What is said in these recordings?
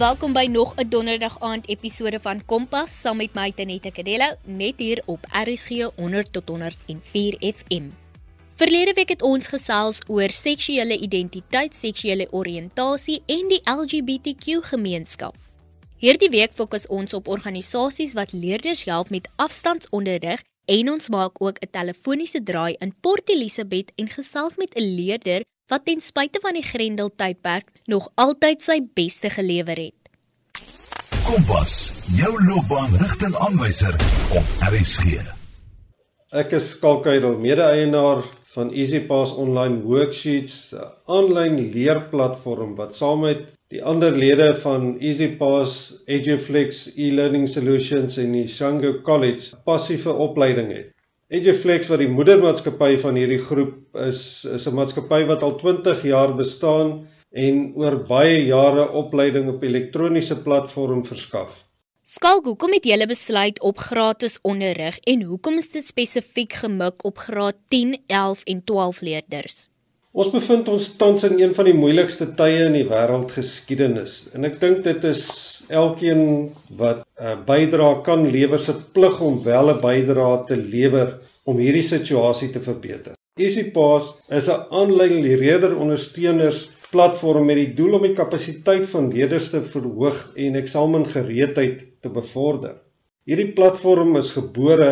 Welkom by nog 'n donderdag aand episode van Kompas saam met my Tenette Kadello net hier op RSG 100 tot 104 FM. Verlede week het ons gesels oor seksuele identiteit, seksuele oriëntasie en die LGBTQ gemeenskap. Hierdie week fokus ons op organisasies wat leerders help met afstandsonderrig en ons maak ook 'n telefoniese draai in Port Elizabeth en gesels met 'n leerder wat ten spyte van die Grendel tydperk nog altyd sy beste gelewer het. Kompas, jou loopbaanrigtingaanwyser op RSG. Ek is Skalkydel, mede-eienaar van EasyPass Online Worksheets, 'n aanlyn leerplatform wat saam met Die ander lede van EasyPass, EduFlex e-learning solutions en die Shango College passiewe opleiding het. EduFlex wat die moedermaatskappy van hierdie groep is, is 'n maatskappy wat al 20 jaar bestaan en oor baie jare opleiding op elektroniese platform verskaf. Skalk, hoekom het julle besluit op gratis onderrig en hoekom is dit spesifiek gemik op graad 10, 11 en 12 leerders? Ons bevind ons tans in een van die moeilikste tye in die wêreldgeskiedenis en ek dink dit is elkeen wat 'n uh, bydrae kan lewer se plig om wel 'n bydrae te lewer om hierdie situasie te verbeter. EasyPass is 'n aanlyn leerder ondersteuners platform met die doel om die kapasiteit van leerders te verhoog en eksamengereedheid te bevorder. Hierdie platform is gebore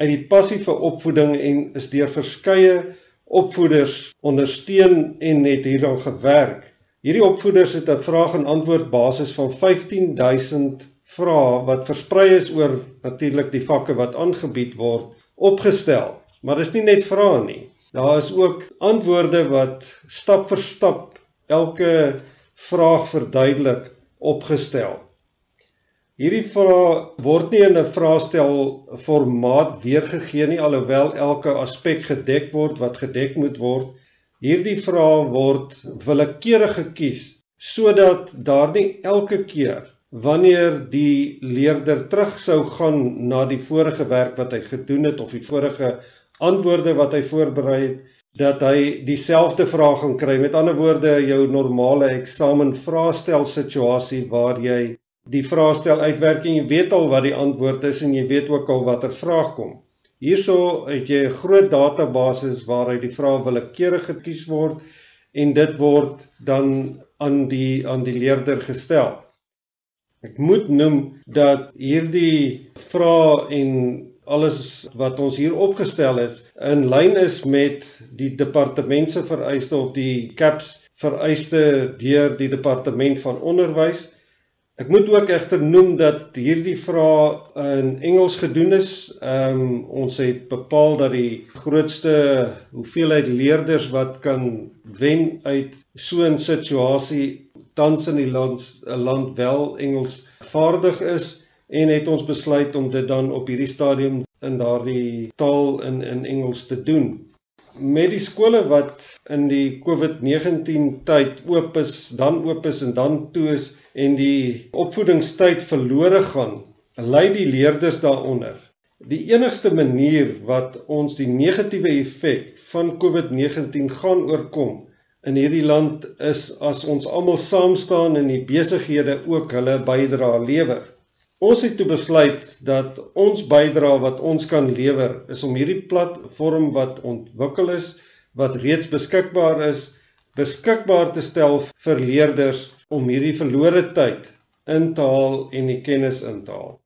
uit die passiewe opvoeding en is deur verskeie opvoeders ondersteun en het hieraan gewerk. Hierdie opvoeders het 'n vraag en antwoord basis van 15000 vrae wat versprei is oor natuurlik die vakke wat aangebied word opgestel. Maar dis nie net vrae nie. Daar is ook antwoorde wat stap vir stap elke vraag verduidelik opgestel. Hierdie vrae word nie in 'n vraestel formaat weergegee nie alhoewel elke aspek gedek word wat gedek moet word. Hierdie vrae word willekeurig gekies sodat daar nie elke keer wanneer die leerder terug sou gaan na die vorige werk wat hy gedoen het of die vorige antwoorde wat hy voorberei het dat hy dieselfde vraag gaan kry. Met ander woorde, jou normale eksamen vraestel situasie waar jy die vraestel uitwerk en jy weet al wat die antwoord is en jy weet ook al watter vraag kom. Hierso het jy 'n groot database waaruit die vrae willekeurig gekies word en dit word dan aan die aan die leerder gestel. Ek moet noem dat hierdie vrae en alles wat ons hier opgestel is in lyn is met die departement se vereiste of die CAPS vereiste deur die departement van onderwys Ek moet ook egter noem dat hierdie vrae in Engels gedoen is. Ehm um, ons het bepaal dat die grootste hoeveelheid leerders wat kan wen uit so 'n situasie tans in die land 'n land wel Engels vaardig is en het ons besluit om dit dan op hierdie stadium in daardie taal in in Engels te doen. Met die skole wat in die COVID-19 tyd oop is, dan oop is en dan toe is en die opvoedingstyd verlore gaan, lei die leerders daaronder. Die enigste manier wat ons die negatiewe effek van COVID-19 gaan oorkom in hierdie land is as ons almal saam staan en die besighede ook hulle bydrae lewer. Ons het toe besluit dat ons bydrae wat ons kan lewer is om hierdie platform wat ontwikkel is, wat reeds beskikbaar is, beskikbaar te stel vir leerders om hierdie verlore tyd in te haal en die kennis in te haal.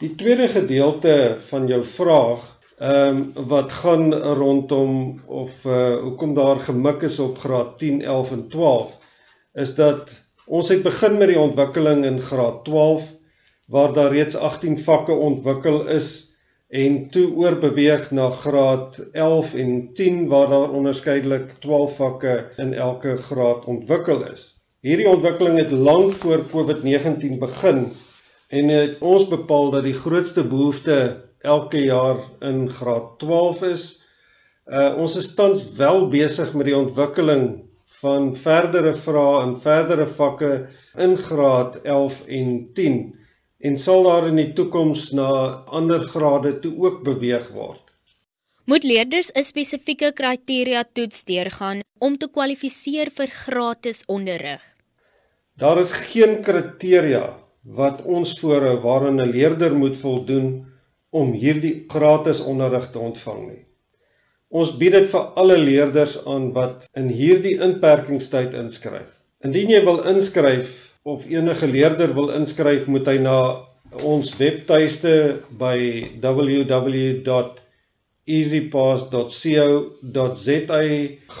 Die tweede gedeelte van jou vraag, ehm um, wat gaan rondom of uh hoekom daar gemik is op graad 10, 11 en 12, is dat ons het begin met die ontwikkeling in graad 12 waar daar reeds 18 vakke ontwikkel is en toe oorbeweeg na graad 11 en 10 waar daar onderskeidelik 12 vakke in elke graad ontwikkel is. Hierdie ontwikkeling het lank voor COVID-19 begin en het ons bepaal dat die grootste behoefte elke jaar in graad 12 is. Uh ons is tans wel besig met die ontwikkeling van verdere vrae en verdere vakke in graad 11 en 10 en sal daar in die toekoms na ander grade toe ook beweeg word. Moet leerders 'n spesifieke kriteria toets deurgaan om te kwalifiseer vir gratis onderrig? Daar is geen kriteria wat ons voorhou waaraan 'n leerder moet voldoen om hierdie gratis onderrig te ontvang nie. Ons bied dit vir alle leerders aan wat in hierdie inperkingstyd inskryf. Indien jy wil inskryf of enige leerder wil inskryf, moet hy na ons webtuiste by www.easypass.co.za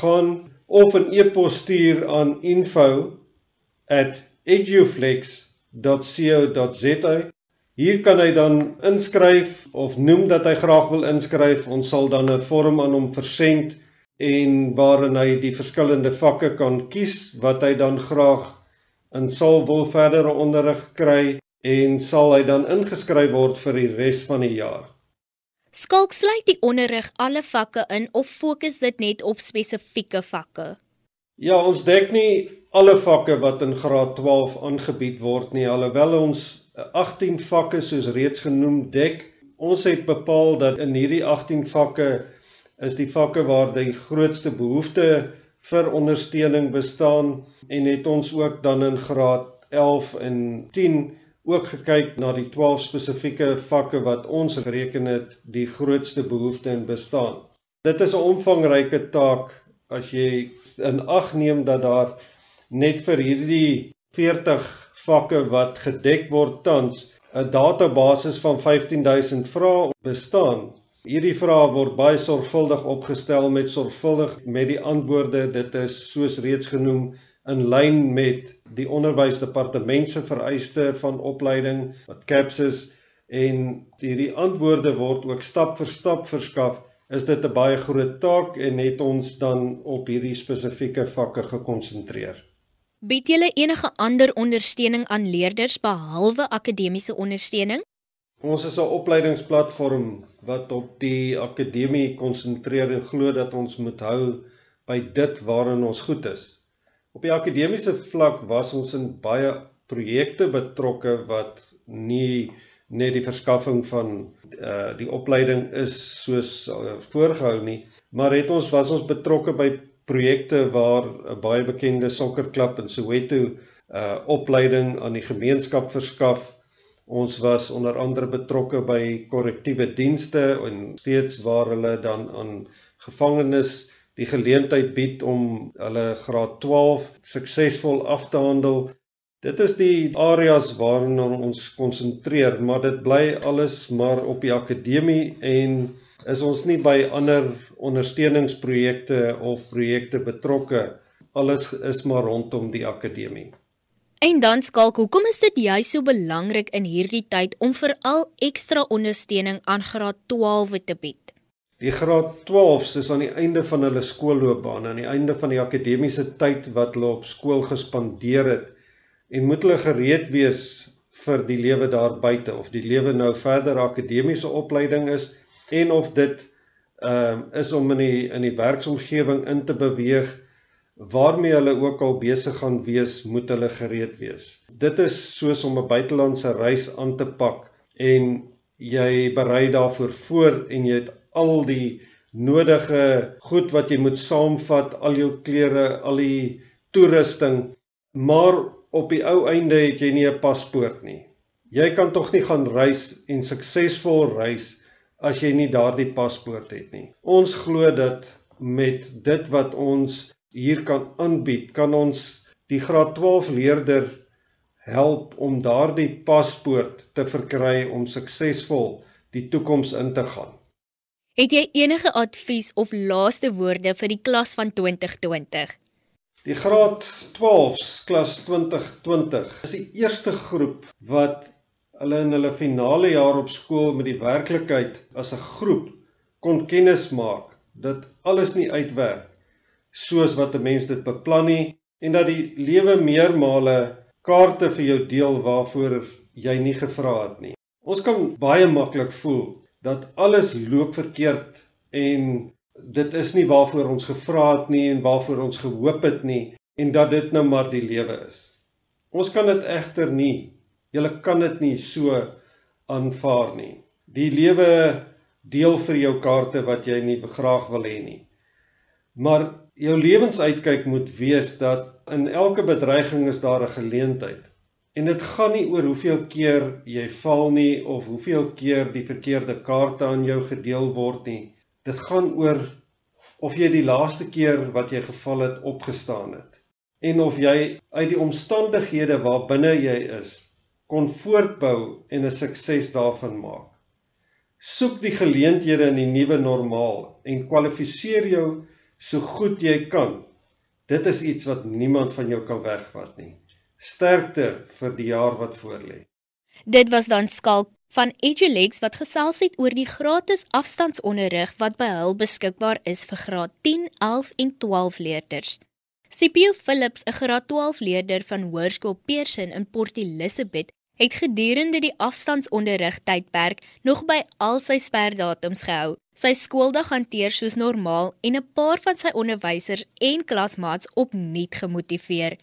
gaan of 'n e-pos stuur aan info@eduflex.co.za. Hier kan hy dan inskryf of noem dat hy graag wil inskryf. Ons sal dan 'n vorm aan hom versend en waarin hy die verskillende vakke kan kies wat hy dan graag in sal wil verdere onderrig kry en sal hy dan ingeskryf word vir die res van die jaar. Skalk sluit die onderrig alle vakke in of fokus dit net op spesifieke vakke? Ja, ons dek nie alle vakke wat in graad 12 aangebied word nie, alhoewel ons 18 vakke soos reeds genoem dek. Ons het bepaal dat in hierdie 18 vakke is die vakke waar die grootste behoefte vir ondersteuning bestaan en het ons ook dan in graad 11 en 10 ook gekyk na die 12 spesifieke vakke wat ons gereken het die grootste behoefte in bestaan. Dit is 'n omvangryke taak as jy in ag neem dat daar net vir hierdie 40 vakke wat gedek word tans 'n database van 15000 vrae bestaan. Hierdie vrae word baie sorgvuldig opgestel met sorgvuldig met die antwoorde. Dit is soos reeds genoem in lyn met die onderwysdepartement se vereiste van opleiding wat CAPS is en hierdie antwoorde word ook stap vir stap verskaf is dit 'n baie groot taak en het ons dan op hierdie spesifieke vakke gekonsentreer. Bied julle enige ander ondersteuning aan leerders behalwe akademiese ondersteuning? Ons is 'n opleidingsplatform wat op die akademie konsentreer en glo dat ons moet hou by dit waarin ons goed is. Op die akademiese vlak was ons in baie projekte betrokke wat nie net die verskaffing van uh die opleiding is soos uh, voorgehou nie, maar het ons was ons betrokke by projekte waar 'n baie bekende sokkerklub in Soweto uh opleiding aan die gemeenskap verskaf. Ons was onder andere betrokke by korrektiewe dienste en steeds waar hulle dan aan gevangenes die geleentheid bied om hulle graad 12 suksesvol af te handel. Dit is die areas waarna ons konsentreer, maar dit bly alles maar op die akademie en is ons nie by ander ondersteuningsprojekte of projekte betrokke. Alles is maar rondom die akademie. En dan skalk, hoekom is dit juist so belangrik in hierdie tyd om veral ekstra ondersteuning aan graad 12 te bied? Die graad 12s is aan die einde van hulle skoolloopbaan, aan die einde van die akademiese tyd wat hulle op skool gespandeer het en moet hulle gereed wees vir die lewe daar buite of die lewe nou verder akademiese opleiding is en of dit ehm uh, is om in die in die werksomgewing in te beweeg waarmee hulle ook al besig gaan wees, moet hulle gereed wees. Dit is soos om 'n buitelandse reis aan te pak en jy berei daarvoor voor en jy het al die nodige goed wat jy moet saamvat, al jou klere, al die toerusting, maar op die ou einde het jy nie 'n paspoort nie. Jy kan tog nie gaan reis en suksesvol reis as jy nie daardie paspoort het nie. Ons glo dat met dit wat ons hier kan aanbied, kan ons die graad 12 leerder help om daardie paspoort te verkry om suksesvol die toekoms in te gaan. Het jy enige advies of laaste woorde vir die klas van 2020? Die graad 12s klas 2020 is die eerste groep wat hulle in hulle finale jaar op skool met die werklikheid as 'n groep kon kennis maak dat alles nie uitwerk soos wat 'n mens dit beplan nie en dat die lewe meermale kaarte vir jou deel waarvoor jy nie gevra het nie. Ons kan baie maklik voel dat alles loop verkeerd en dit is nie waarvoor ons gevra het nie en waarvoor ons gehoop het nie en dat dit nou maar die lewe is. Ons kan dit egter nie. Jy kan dit nie so aanvaar nie. Die lewe deel vir jou kaarte wat jy nie graag wil hê nie. Maar jou lewensuitkyk moet wees dat in elke bedreiging is daar 'n geleentheid. En dit gaan nie oor hoeveel keer jy val nie of hoeveel keer die verkeerde kaarte aan jou gedeel word nie. Dit gaan oor of jy die laaste keer wat jy geval het opgestaan het en of jy uit die omstandighede waarbinne jy is kon voortbou en 'n sukses daarvan maak. Soek die geleenthede in die nuwe normaal en kwalifiseer jou so goed jy kan. Dit is iets wat niemand van jou kan wegvat nie. Sterkte vir die jaar wat voorlê. Dit was dan skalk van Edulex wat gesels het oor die gratis afstandsonderrig wat by hul beskikbaar is vir graad 10, 11 en 12 leerders. Scipio Phillips, 'n graad 12 leerder van Hoërskool Pearson in Port Elizabeth, het gedurende die afstandsonderrig tydperk nog by al sy sperdatums gehou. Sy skooldag hanteer soos normaal en 'n paar van sy onderwysers en klasmaats opnuut gemotiveer.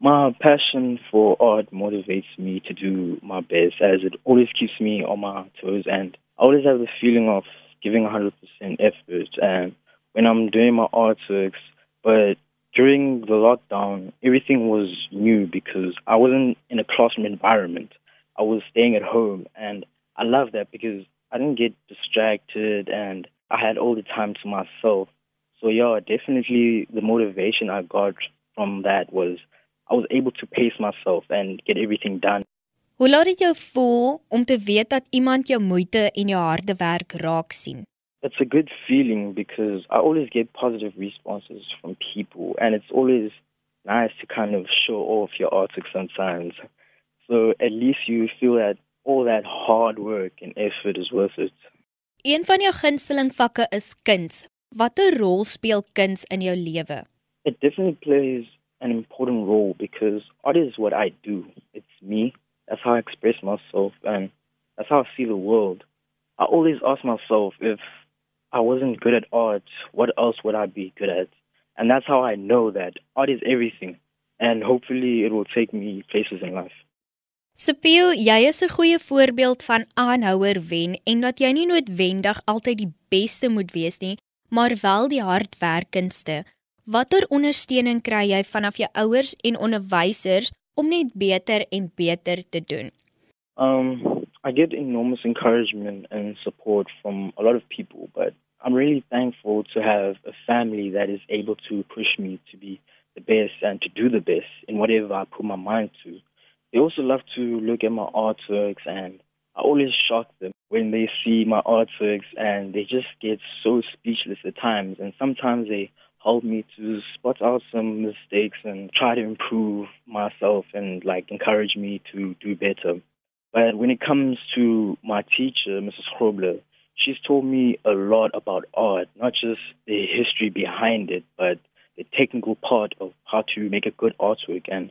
My passion for art motivates me to do my best as it always keeps me on my toes and I always have the feeling of giving 100% effort and when I'm doing my artworks but during the lockdown, everything was new because I wasn't in a classroom environment. I was staying at home, and I love that because I didn't get distracted and I had all the time to myself. So, yeah, definitely the motivation I got from that was I was able to pace myself and get everything done. Hoe laat dit jou voel om te weet dat iemand jou moeite en jou harde werk raak sien? It's a good feeling because I always get positive responses from people, and it's always nice to kind of show off your artwork sometimes. So at least you feel that all that hard work and effort is worth it. Een van jou gunsteling vakke is kuns. Watter rol speel kuns in jou lewe? It definitely plays an important role because art is what I do. It's me. That's how I express myself and that's how I see the world. I always ask myself if I wasn't good at art, what else would I be good at? And that's how I know that art is everything. And hopefully it will take me places in life. Sepio, jy is 'n goeie voorbeeld van aanhouer wen en dat jy nie noodwendig altyd die beste moet wees nie, maar wel die hardwerkendste. Watter ondersteuning kry jy vanaf jou ouers en onderwysers om net beter en beter te doen? Um I get enormous encouragement and support from a lot of people, but I'm really thankful to have a family that is able to push me to be the best and to do the best in whatever I put my mind to. They also love to look at my artworks and I always shock them when they see my artworks and they just get so speechless at times and sometimes they help me to spot out some mistakes and try to improve myself and like encourage me to do better. But when it comes to my teacher, Mrs. Hrobler, she's told me a lot about art, not just the history behind it, but the technical part of how to make a good artwork and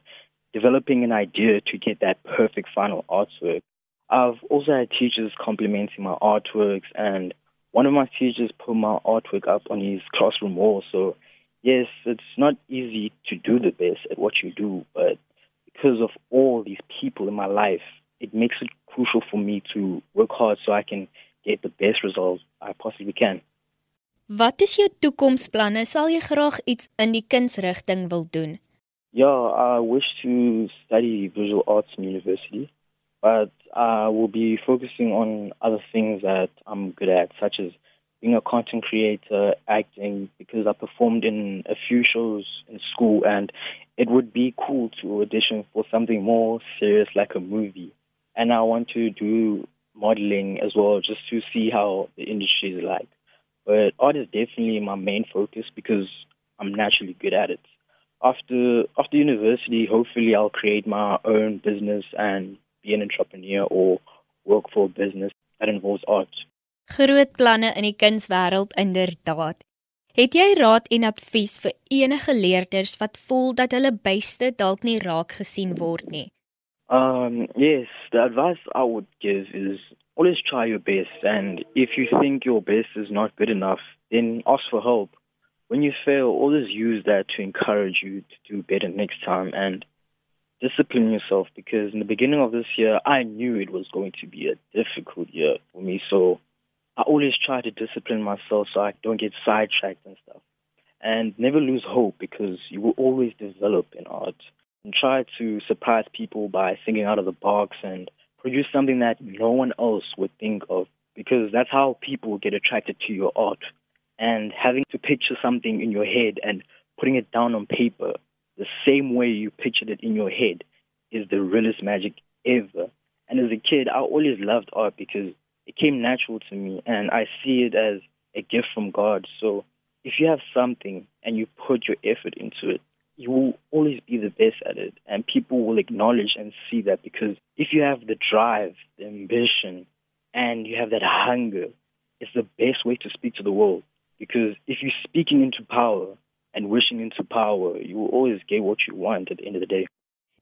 developing an idea to get that perfect final artwork. I've also had teachers complimenting my artworks, and one of my teachers put my artwork up on his classroom wall. So, yes, it's not easy to do the best at what you do, but because of all these people in my life, it makes it crucial for me to work hard so I can get the best results I possibly can. Wat is jou toekomsplanne? Sal jy graag iets in die kunsrigting wil doen? Yeah, I wish to study visual arts in university, but I will be focusing on other things that I'm good at, such as being a content creator, acting, because I performed in a few shows in school, and it would be cool to audition for something more serious like a movie. and I want to do modeling as well just to see how the industry is like. But art is definitely my main focus because I'm naturally good at it. After after university, hopefully I'll create my own business and be an entrepreneur or work for a business that involves art. Groot planne in die kunswêreld inderdaad. Het jy raad en advies vir enige leerders wat voel dat hulle byste dalk nie raak gesien word nie? Um, yes, the advice I would give is always try your best. And if you think your best is not good enough, then ask for help. When you fail, always use that to encourage you to do better next time and discipline yourself because in the beginning of this year, I knew it was going to be a difficult year for me. So I always try to discipline myself so I don't get sidetracked and stuff. and never lose hope because you will always develop in art. And try to surprise people by thinking out of the box and produce something that no one else would think of because that's how people get attracted to your art. And having to picture something in your head and putting it down on paper the same way you pictured it in your head is the realest magic ever. And as a kid, I always loved art because it came natural to me and I see it as a gift from God. So if you have something and you put your effort into it, you will always be the best at it. And people will acknowledge and see that because if you have the drive, the ambition, and you have that hunger, it's the best way to speak to the world. Because if you're speaking into power and wishing into power, you will always get what you want at the end of the day.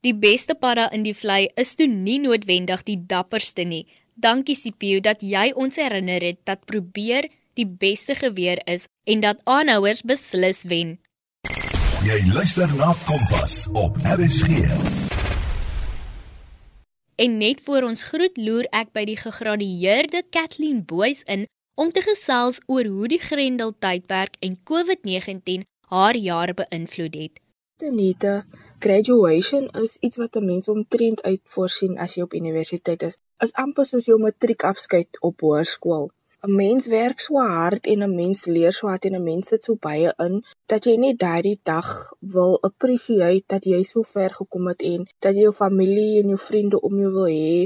Die beste para in die vlei is toe nie noodwendig die dapperste nie. Dankie Sipio dat jy ons herinner het dat probeer die beste geweer is en dat aanhouers beslis wen. Jy luister na Kompas op RSG. En net voor ons groet loer ek by die gegradueerde Kathleen Boys in om te gesels oor hoe die Grendel tydperk en COVID-19 haar jaar beïnvloed het. Tenite, graduation is iets wat 'n mens omtrent uitvoorsien as jy op universiteit is. Is amper soos jou matriekafskeid op hoërskool. 'n mens werk so hard en 'n mens leer so hard en 'n mens sit so baie in dat jy net daardie dag wil appreciate dat jy so ver gekom het en dat jy jou familie en jou vriende om jou wil hê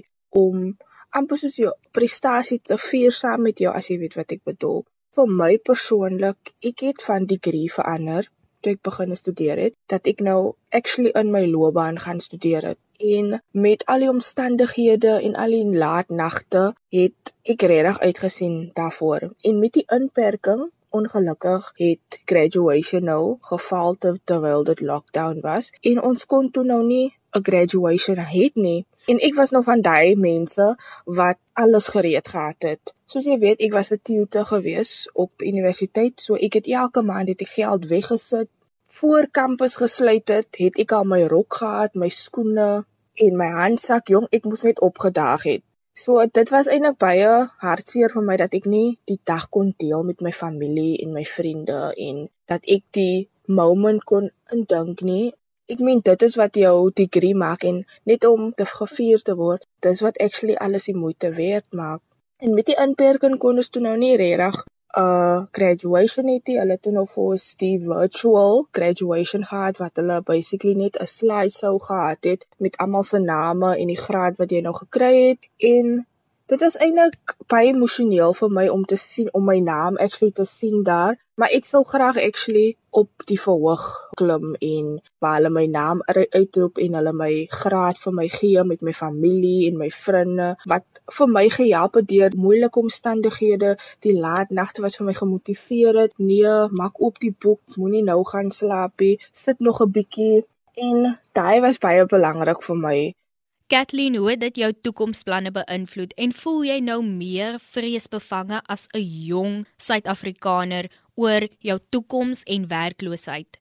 om amper soos jou prestasie te vier saam met jou as jy weet wat ek bedoel. Vir my persoonlik, ek het van degree verander toe ek begin studeer het dat ek nou actually in my loopbaan gaan studeer het. En met al die omstandighede en al die laat nagte het ek regtig uitgesien daarvoor. En met die inperking ongelukkig het graduation nou geval te, terwyl dit lockdown was en ons kon toe nou nie 'n graduation het nie. En ek was nou van daai mense wat alles gereed gehad het. Soos jy weet, ek was 'n tutor gewees op universiteit, so ek het elke maand dit geld weggesit voor kampus gesluit het, het ek al my rok gehad, my skoene en my handsak, jong, ek moes net opgedaag het. So dit was eintlik baie hartseer vir my dat ek nie die dag kon deel met my familie en my vriende en dat ek die moment kon indink nie. Ek meen dit is wat jou degree maak en net om te gevier te word, dis wat actually alles die moeite werd maak. En met die inperking kon ons toe nou nie regtig uh graduation het hulle toe nou vir ons die virtual graduation gehad wat hulle basically net 'n slide sou gehad het met almal se name en die graad wat jy nou gekry het. En dit was eintlik baie emosioneel vir my om te sien om my naam actually te sien daar Maar ek sou graag actually op die verhoog klim en waar hulle my naam uitroep en hulle my graad vir my gee met my familie en my vriende wat vir my gehelp het deur moeilike omstandighede, die laat nagte wat vir my gemotiveer het. Nee, maak oop die boek, moenie nou gaan slaap nie. Sit nog 'n bietjie en daai was baie belangrik vir my. Kathleen, hoe het dit jou toekomsplanne beïnvloed en voel jy nou meer vreesbevange as 'n jong Suid-Afrikaner oor jou toekoms en werkloosheid?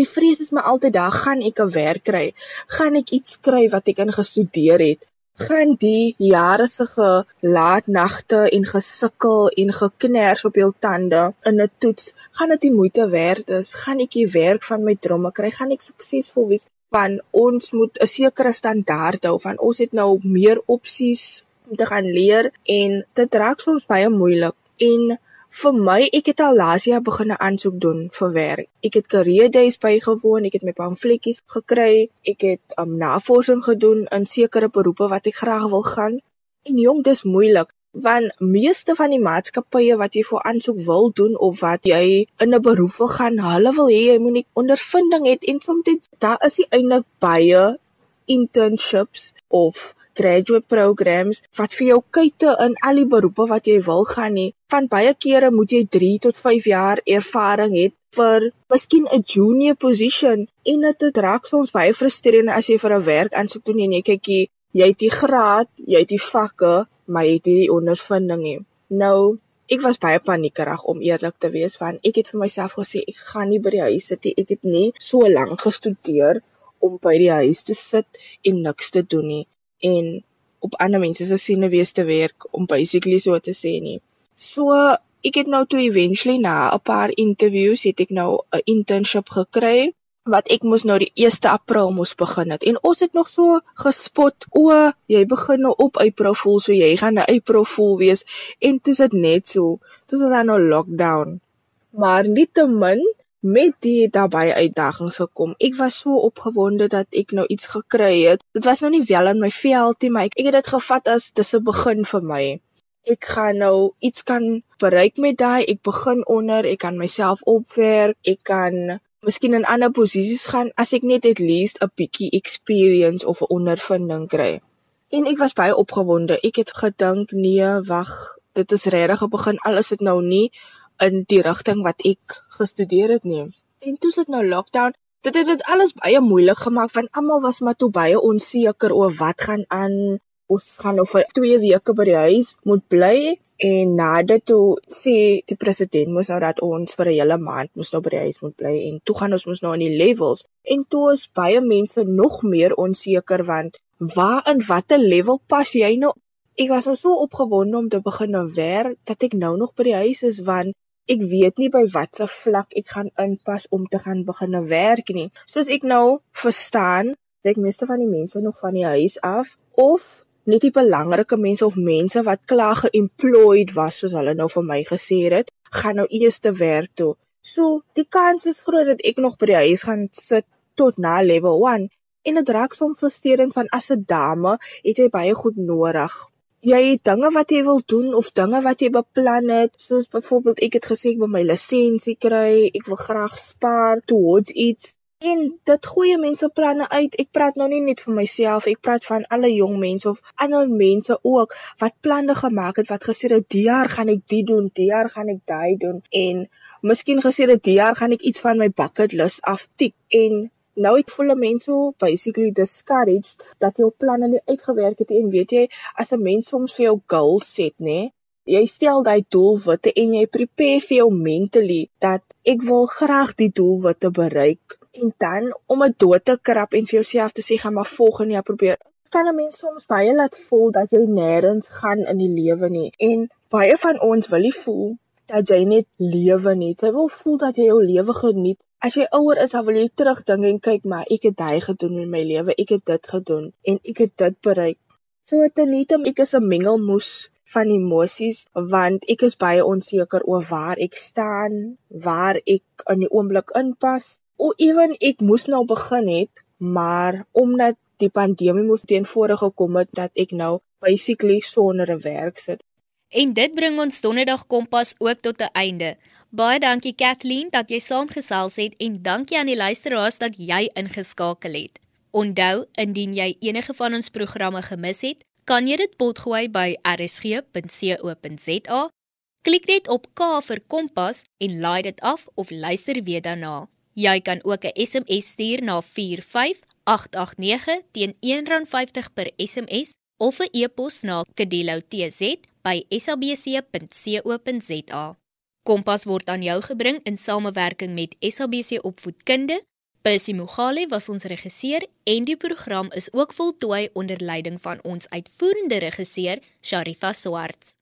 Die vrees is my altyd daar, gaan ek 'n werk kry? Gaan ek iets kry wat ek in gestudeer het? Gaan die jare se laat nagte en gesukkel en gekners op jou tande in 'n toets, gaan dit die moeite werd is? Gaan ek die werk van my drome kry? Gaan ek suksesvol wees? Van ons moet 'n sekere standaard hou van ons het nou meer opsies om te gaan leer en dit raak soms baie moeilik en vir my ek het al laas jaar begin 'n aansoek doen vir werk. Ek het career days bygewoon, ek het my pamfletjies gekry, ek het um, navorsing gedoen in sekere beroepe wat ek graag wil gaan. En jong, dis moeilik want meeste van die maatskappye wat jy vir aansoek wil doen of wat jy in 'n beroep wil gaan, hulle wil hê jy moet ondervinding hê en soms daar is die eintlik baie internships of graduate programs wat vir jou kyte in al die beroepe wat jy wil gaan nie. Van baie kere moet jy 3 tot 5 jaar ervaring hê vir miskien 'n junior position en dit raak soms baie frustrerend as jy vir 'n werk aansoek doen en jy kyk jy jy het die graad, jy het die vakke, maar jy het nie die ondervinding nie. Nou, ek was baie paniekerig om eerlik te wees want ek het vir myself gesê ek gaan nie by die huis sit nie. Ek het nie so lank gestudeer om by die huis te sit en niks te doen nie en op ander mense se siene wees te werk om basically so te sê nie. So ek het nou toe eventually na 'n paar interviews het ek nou 'n internship gekry wat ek mos nou die 1 April moes begin het. En ons het nog so gespot, o, jy begin nou op April voel, so jy gaan 'n April voel wees. En toe sit net so, toe is daar nou lockdown. Maar nietemin met die daarbey uitdagings gekom. Ek was so opgewonde dat ek nou iets gekry het. Dit was nou nie wel in my veld nie, maar ek, ek het dit gevat as dis 'n begin vir my. Ek gaan nou iets kan bereik met daai. Ek begin onder, ek kan myself opwerk, ek kan miskien in ander posisies gaan as ek net at least 'n bietjie experience of 'n ondervinding kry. En ek was baie opgewonde. Ek het gedink, nee, wag, dit is regtig 'n begin. Alles het nou nie in die rigting wat ek gestudeer het nie. En toe sit nou lockdown. Dit het dit alles baie moeilik gemaak want almal was maar toe baie onseker oor wat gaan aan. Ons gaan nou vir 2 weke by die huis moet bly en na dit toe sê die president mos nou dat ons vir 'n hele maand moet nou by die huis moet bly en toe gaan ons mos nou in die levels en toe is baie mense nog meer onseker want waar in watter level pas jy nou Ek was nou so opgewonde om te begin nou werk dat ek nou nog by die huis is want ek weet nie by watter vlak ek gaan inpas om te gaan begin werk nie. Soos ek nou verstaan, ek meeste van die mense nog van die huis af of net die belangrike mense of mense wat klaar geemployed was soos hulle nou vir my gesê het, gaan nou eers te werk toe. So, die kans is groot dat ek nog by die huis gaan sit tot na level 1 en dit raak soms frustrerend van as 'n dame het jy baie goed nodig jy het dinge wat jy wil doen of dinge wat jy beplan het, soos byvoorbeeld ek het gesê ek wil my lisensie kry, ek wil graag spaar towards iets. En dit goeie mense planne uit. Ek praat nou nie net vir myself, ek praat van alle jong mense of ander mense ook wat planne gemaak het wat gesê het die jaar gaan ek dit doen, die jaar gaan ek daai doen. En miskien gesê het die jaar gaan ek iets van my bucket list aftik. En nou ek voel mense so basically discouraged dat jou planne nie uitgewerk het en weet jy as 'n mens soms vir jou goals set nê jy stel daai doelwitte en jy prepare vir jou mentally dat ek wil graag die doelwitte bereik en dan om dit dood te krap en vir jouself te sê gaan maar volgende jaar probeer kan 'n mens soms baie laat voel dat jy nêrens gaan in die lewe nie en baie van ons wil nie voel dat jy net lewe nie jy wil voel dat jy jou lewe geniet As jy ouer is, dan wil jy terugdink en kyk, maar ek het dit gedoen in my lewe. Ek het dit gedoen en ek het dit bereik. So tenietem ek is 'n mengelmoes van emosies want ek is baie onseker oor waar ek staan, waar ek in die oomblik inpas. O, ewen ek moes nou begin het, maar omdat die pandemie moes teenvore gekom het dat ek nou basically sonder 'n werk sit. En dit bring ons Donderdag Kompas ook tot 'n einde. Baie dankie Kathleen dat jy saamgesels het en dankie aan die luisteraars dat jy ingeskakel het. Onthou, indien jy enige van ons programme gemis het, kan jy dit potgooi by rsg.co.za. Klik net op K vir Kompas en laai dit af of luister weer daarna. Jy kan ook 'n SMS stuur na 45889 teen R1.50 per SMS of 'n e-pos na kedeloutz@sabc.co.za. Kompas word aan jou gebring in samewerking met SABC Opvoedkunde. Percy Mogale was ons regisseur en die program is ook voltooi onder leiding van ons uitvoerende regisseur Sharifa Swarts.